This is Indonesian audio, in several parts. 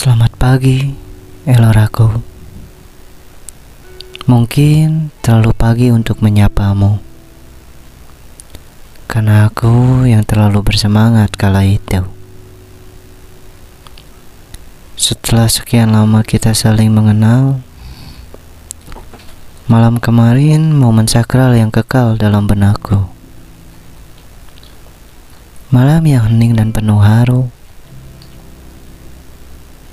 Selamat pagi, Eloraku. Mungkin terlalu pagi untuk menyapamu, karena aku yang terlalu bersemangat kala itu. Setelah sekian lama kita saling mengenal, malam kemarin momen sakral yang kekal dalam benakku. Malam yang hening dan penuh haru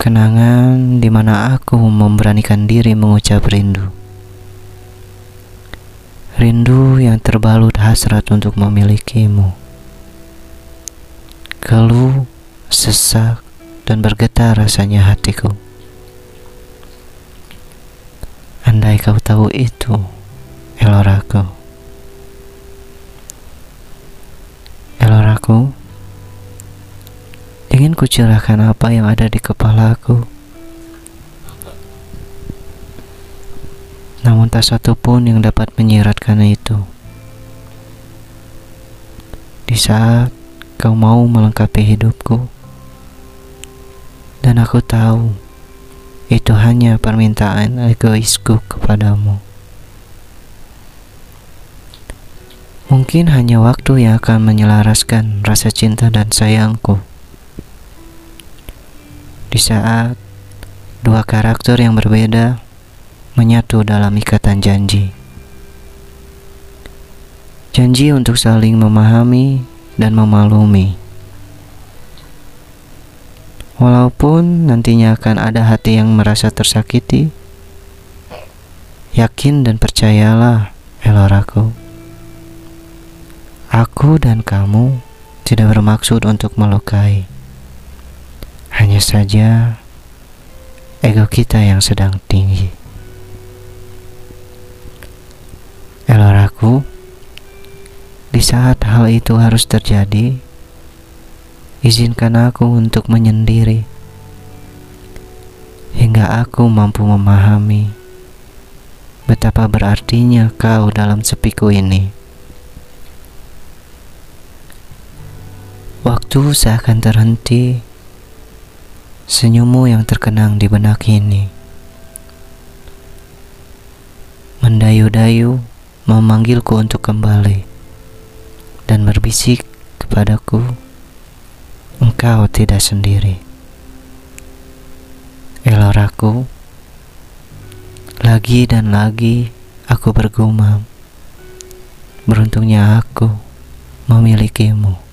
kenangan di mana aku memberanikan diri mengucap rindu. Rindu yang terbalut hasrat untuk memilikimu. Keluh, sesak, dan bergetar rasanya hatiku. Andai kau tahu itu, Eloraku. Eloraku, Ingin kucurahkan apa yang ada di kepalaku. Namun tak satu pun yang dapat menyiratkan itu. Di saat kau mau melengkapi hidupku, dan aku tahu itu hanya permintaan egoisku kepadamu. Mungkin hanya waktu yang akan menyelaraskan rasa cinta dan sayangku. Di saat dua karakter yang berbeda menyatu dalam ikatan janji. Janji untuk saling memahami dan memaklumi. Walaupun nantinya akan ada hati yang merasa tersakiti, yakin dan percayalah, Eloraku. Aku dan kamu tidak bermaksud untuk melukai. Hanya saja ego kita yang sedang tinggi. Eloraku, di saat hal itu harus terjadi, izinkan aku untuk menyendiri hingga aku mampu memahami betapa berartinya kau dalam sepiku ini. Waktu seakan terhenti Senyummu yang terkenang di benak ini. Mendayu-dayu memanggilku untuk kembali Dan berbisik kepadaku Engkau tidak sendiri. Eloraku Lagi dan lagi aku bergumam. Beruntungnya aku memilikimu